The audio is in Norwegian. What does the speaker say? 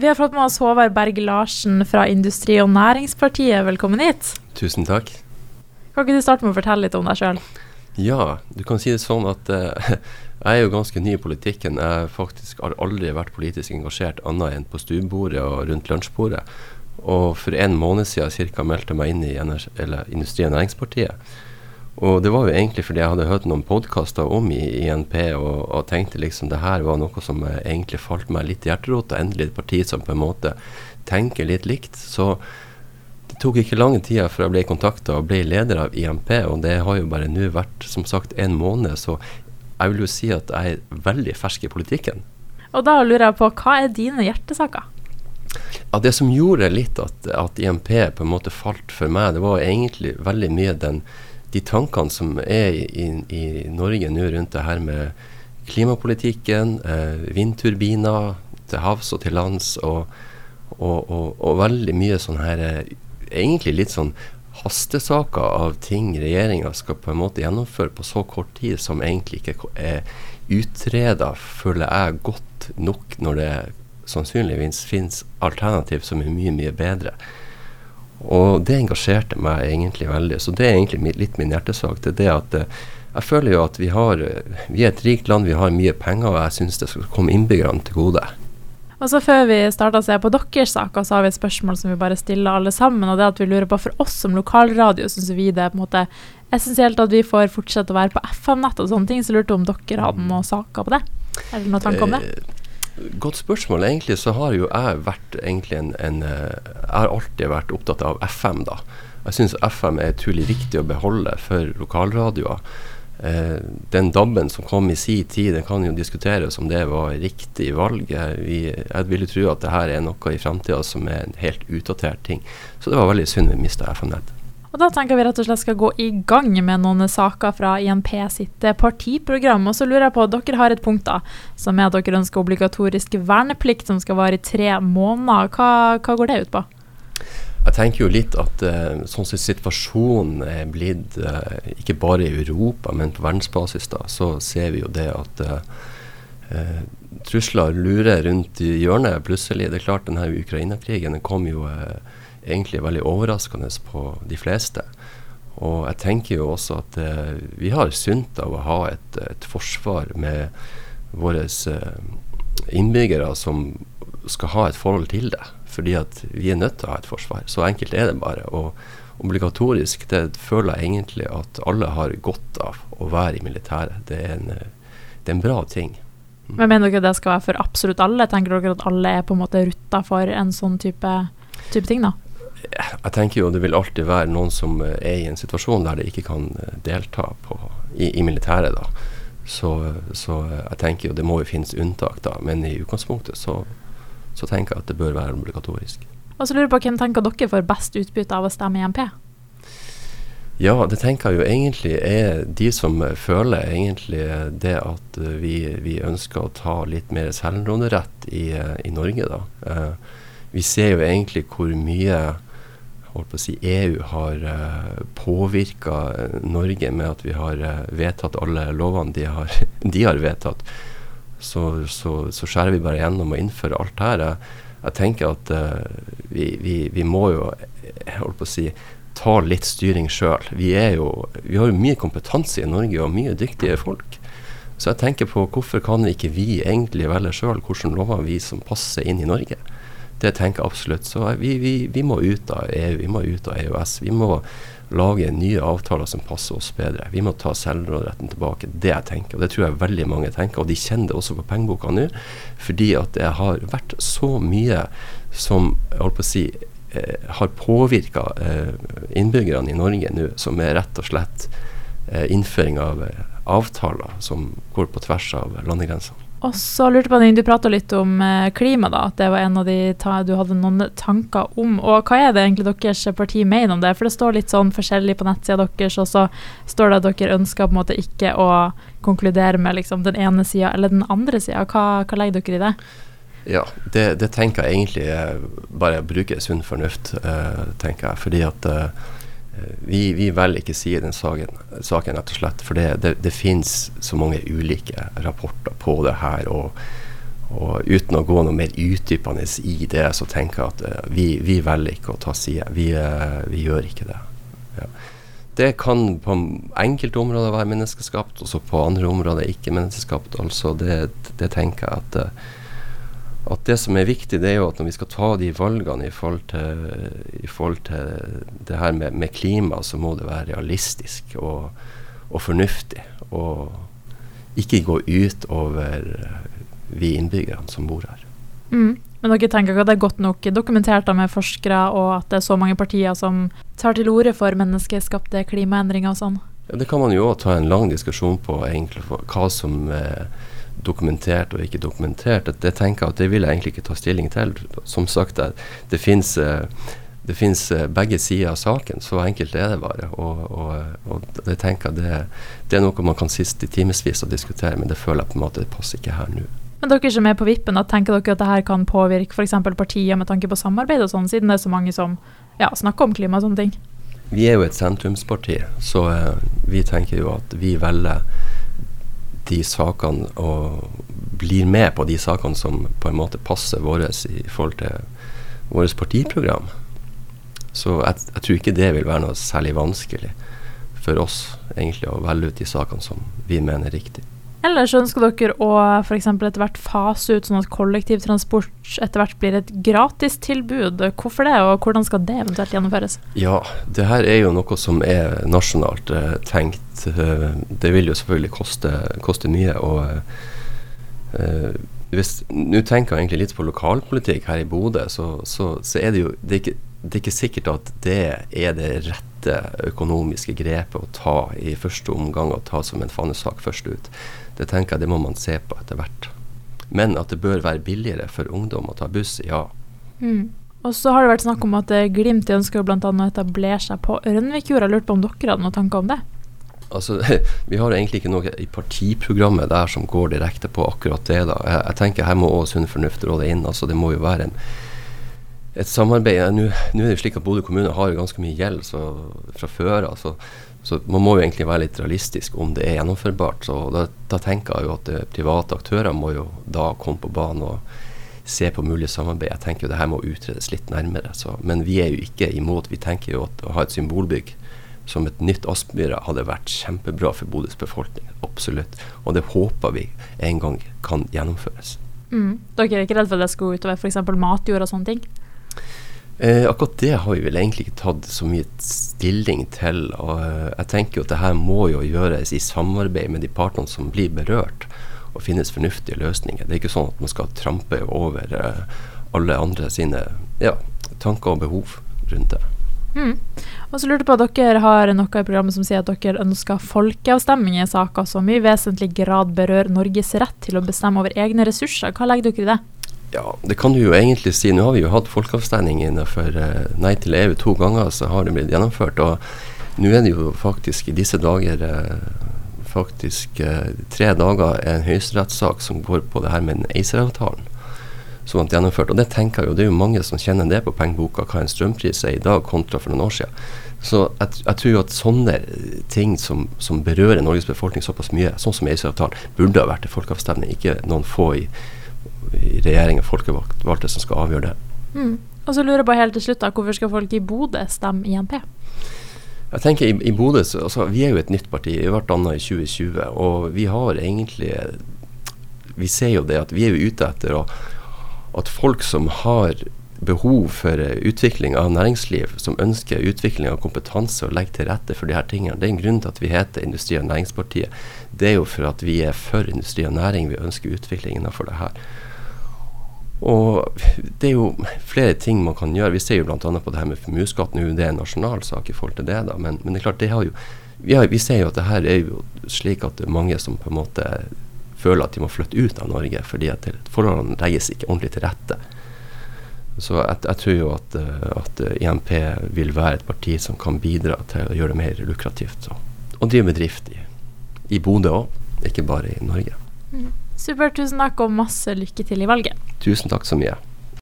Vi har fått med oss Håvard Berg Larsen fra Industri- og Næringspartiet. Velkommen hit. Tusen takk. Kan ikke du starte med å fortelle litt om deg sjøl? Ja, du kan si det sånn at uh, jeg er jo ganske ny i politikken. Jeg faktisk har aldri vært politisk engasjert annet enn på stuebordet og rundt lunsjbordet. Og for en måned siden ca. meldte jeg meg inn i Industri- og Næringspartiet. Og det var jo egentlig fordi jeg hadde hørt noen podkaster om i INP og, og, tenkte liksom det her var noe som egentlig falt meg litt i hjerterota. Endelig et parti som på en måte tenker litt likt. Så det tok ikke lang tid før jeg ble kontakta og ble leder av INP, og det har jo bare nå vært som sagt en måned, så jeg vil jo si at jeg er veldig fersk i politikken. Og da lurer jeg på, hva er dine hjertesaker? Ja, Det som gjorde litt at, at INP på en måte falt for meg, det var egentlig veldig mye den de tankene som er i, i Norge nå rundt det her med klimapolitikken, eh, vindturbiner til havs og til lands, og, og, og, og veldig mye sånn her eh, Egentlig litt sånn hastesaker av ting regjeringa skal på en måte gjennomføre på så kort tid, som egentlig ikke er utreda, føler jeg, godt nok når det sannsynligvis finnes alternativ som er mye, mye bedre. Og det engasjerte meg egentlig veldig. Så det er egentlig litt min hjertesak. Det er det at uh, jeg føler jo at vi har uh, Vi er et rikt land, vi har mye penger, og jeg syns det skal komme innbyggerne til gode. Og så Før vi starter å se på deres saker, så har vi et spørsmål som vi bare stiller alle sammen. og det er at vi lurer på For oss som lokalradio syns vi det er på en måte essensielt at vi får fortsette å være på FM-nett og sånne ting. Så lurte om dere hadde noen saker på det? Er det noen tanker om det? Godt spørsmål. Egentlig så har jo jeg vært egentlig en, en eh, Jeg har alltid vært opptatt av FM, da. Jeg syns FM er utrolig viktig å beholde for lokalradioer. Eh, den DAB-en som kom i sin tid, den kan jo diskuteres om det var riktig valg. Vi, jeg ville tro at det her er noe i framtida som er en helt utdatert ting. Så det var veldig synd vi mista FM-nett. Og Da tenker vi rett og slett skal gå i gang med noen saker fra INP sitt eh, partiprogram. Og så lurer jeg på, Dere har et punkt da, som er at dere ønsker obligatorisk verneplikt som skal vare i tre måneder. Hva, hva går det ut på? Jeg tenker jo litt at uh, sånn som situasjonen er blitt, uh, ikke bare i Europa, men på verdensbasis, da, så ser vi jo det at uh, trusler lurer rundt i hjørnet plutselig. Det er klart denne Ukraina-krigen kom jo egentlig veldig overraskende på de fleste. Og jeg tenker jo også at eh, vi har sunt av å ha et, et forsvar med våre eh, innbyggere som skal ha et forhold til det. Fordi at vi er nødt til å ha et forsvar. Så enkelt er det bare. Og obligatorisk, det føler jeg egentlig at alle har godt av å være i militæret. Det er en, det er en bra ting. Mm. Men Mener dere det skal være for absolutt alle? Tenker dere at alle er på en måte rutta for en sånn type, type ting? da? Jeg tenker jo det vil alltid være noen som eh, er i en situasjon der de ikke kan eh, delta på, i, i, militæret. da. Så, så, eh, jeg tenker jo det må jo finnes unntak, da. Men i utgangspunktet så, så tenker jeg at det bør være obligatorisk. Og så lurer jeg på Hvem tenker dere får best utbytte av å stemme i MP? Ja, det tenker jeg jo egentlig er de som føler egentlig det at vi, vi ønsker å ta litt mer selvråderett i, i Norge, da. Vi ser jo egentlig hvor mye holdt på å si, EU har uh, eh, påvirka eh, Norge med at vi har uh, vedtatt alle lovene de har, de har vedtatt. Så, så, så, skjærer vi bare gjennom og innfører alt her. Jeg, jeg tenker at uh, vi, vi, vi, må jo holdt på å si, ta litt styring sjøl. Vi, vi har jo mye kompetanse i Norge og mye dyktige folk. Så jeg tenker på hvorfor kan ikke vi egentlig velge sjøl hvilke lover vi som passer inn i Norge. Det tenker jeg absolutt. Så vi, vi, vi, må ut av EU, vi må ut av EØS. Vi må lage nye avtaler som passer oss bedre. Vi må ta selvråderetten tilbake. Det jeg tenker, og det tror jeg veldig mange tenker. Og de kjenner det også på pengeboka nå, fordi at det har vært så mye som jeg holdt på å si, eh, har påvirka eh, innbyggerne i Norge nå, som er rett og slett eh, innføring av eh, avtaler som går på tvers av landegrensene. Og så lurte jeg på, Du prata litt om eh, klima, da, at det var en av de du hadde noen tanker om. Og Hva er det egentlig deres parti mener om det? For Det står litt sånn forskjellig på nettsida deres, og så står det at dere ønsker på en måte ikke å konkludere med liksom, den ene sida eller den andre sida. Hva, hva, legger dere i det? Ja, det, det tenker jeg egentlig bare å bruke sunn fornuft, uh, tenker jeg. Fordi at uh, vi, vi velger ikke si den saken, saken, rett og slett. For det, det, det finnes så mange ulike rapporter på det her. Og, og uten å gå noe mer utdypende i det, så tenker jeg at uh, vi, vi, velger ikke å ta side. Vi, uh, vi gjør ikke det. Ja. Det kan på enkelte områder være menneskeskapt, og så på andre områder ikke menneskeskapt. Altså det, det tenker jeg at, uh, at det som er viktig, det er jo at når vi skal ta de valgene i forhold til, i forhold til det her med, med, klima, så må det være realistisk og, og fornuftig. Og ikke gå ut over vi innbyggerne som bor her. Mm. Men dere tenker ikke at det er godt nok dokumentert med forskere, og at det er så mange partier som tar til orde for menneskeskapte klimaendringer og sånn? Ja, det kan man jo òg ta en lang diskusjon på, egentlig, hva som er dokumentert og ikke dokumentert. Det, det tenker jeg at det vil jeg egentlig ikke ta stilling til. Som sagt, det, det fins det finnes eh, begge sider av saken. Så enkelt er det bare. Og, og, og jeg tenker det, det, er noe man kan sitte i timevis og diskutere, men det føler jeg på en måte det passer ikke her nå. Men dere som er på vippen, tenker dere at dette kan påvirke f.eks. partier med tanke på samarbeid og sånn, siden det er så mange som ja, snakker om klima og sånne ting? Vi er jo et sentrumsparti, så uh, vi tenker jo at vi velger de sakene og blir med på de sakene som på en måte passer vårt i forhold til vårt partiprogram. Så jeg, jeg, tror ikke det vil være noe særlig vanskelig for oss egentlig å velge ut de sakene som vi mener er riktig. Eller så ønsker dere å f.eks. etter hvert fase ut sånn at kollektivtransport etter hvert blir et gratistilbud. Hvorfor det, og hvordan skal det eventuelt gjennomføres? Ja, det her er jo noe som er nasjonalt eh, tenkt. Uh, det vil jo selvfølgelig koste, koste mye. og uh, Nå tenker jeg egentlig litt på lokalpolitikk her i Bodø, så, så, så, er det jo det er, ikke, det er ikke sikkert at det er det rette økonomiske grepet å ta i første omgang og ta som en fanesak først ut. Det tenker jeg det må man se på etter hvert. Men at det bør være billigere for ungdom å ta buss, ja. Mm. Og så har det vært snakk om at Glimt ønsker bl.a. å etablere seg på Rønvikjorda. Jeg lurte på om dere hadde noen tanker om det? Altså, Vi har egentlig ikke noe i partiprogrammet der som går direkte på akkurat det. da. Jeg, jeg tenker Her må også sunn fornuft råde inn. altså Det må jo være en, et samarbeid. Nå er det jo slik at Bodø kommune har jo ganske mye gjeld fra før. av, så man må jo egentlig være litt realistisk om det er gjennomførbart. Så da, da tenker jeg jo at eh, private aktører må jo da komme på banen og se på mulig samarbeid. Jeg tenker jo det her må utredes litt nærmere. Så, men vi er jo ikke imot. Vi tenker jo at å ha et symbolbygg som et nytt Aspmyra hadde vært kjempebra for Bodøs befolkning. Absolutt. Og det håper vi en gang kan gjennomføres. Mm. Dere er ikke redd for at det skal gå utover f.eks. matjord og sånne ting? Eh, akkurat det har vi vel egentlig ikke tatt så mye stilling til. og eh, Jeg tenker jo at det her må jo gjøres i samarbeid med de partene som blir berørt, og finnes fornuftige løsninger. Det er ikke sånn at man skal trampe over eh, alle andre sine ja, tanker og behov rundt det. Mm. Og så lurte på at Dere har noe i programmet som sier at dere ønsker folkeavstemning i saker som i vesentlig grad berører Norges rett til å bestemme over egne ressurser. Hva legger dere i det? Ja, det kan du jo egentlig si. Nå har vi jo hatt folkeavstemning innenfor uh, Nei til EU to ganger, så har det blitt gjennomført. Og nå er det jo faktisk i disse dager uh, faktisk uh, tre dager en høyesterettssak som går på det her med ACER-avtalen som ble gjennomført. Og det tenker jeg jo, det er jo mange som kjenner det på pengeboka, hva en strømpris er i dag kontra for noen år siden. Så jeg, jeg tror at sånne ting som, som berører Norges befolkning såpass mye, sånn som ACER-avtalen, burde ha vært en folkeavstemning, ikke noen få i regjering og folkevalgte som skal avgjøre det. Mm. Og så lurer jeg på helt til slutt, da, hvorfor skal folk i Bodø stemme INP? Jeg tenker i, i Bodø, altså, Vi er jo et nytt parti, vi ble dannet i 2020. Og vi har egentlig Vi ser jo det at vi er jo ute etter å, at folk som har behov for utvikling av næringsliv, som ønsker utvikling av kompetanse og legger til rette for de her tingene. Det er en grunn til at vi heter Industri- og Næringspartiet. Det er jo for at vi er for industri og næring. Vi ønsker utvikling innenfor det her. Og det er jo flere ting man kan gjøre. Vi ser jo bl.a. på det her med formuesskatt. Nå det er en nasjonal sak i forhold til det, da. Men, men det er klart, det har jo vi, har, vi, ser jo at det her er jo slik at det er mange som på en måte føler at de må flytte ut av Norge fordi at forholdene legges ikke ordentlig til rette. Så jeg, jeg tror jo at, at, IMP vil være et parti som kan bidra til å gjøre det mer lukrativt å drive bedrift i, i Bodø òg, ikke bare i Norge. Mm. Supert. Tusen takk, og masse lykke til i valget. Tusen takk så mye.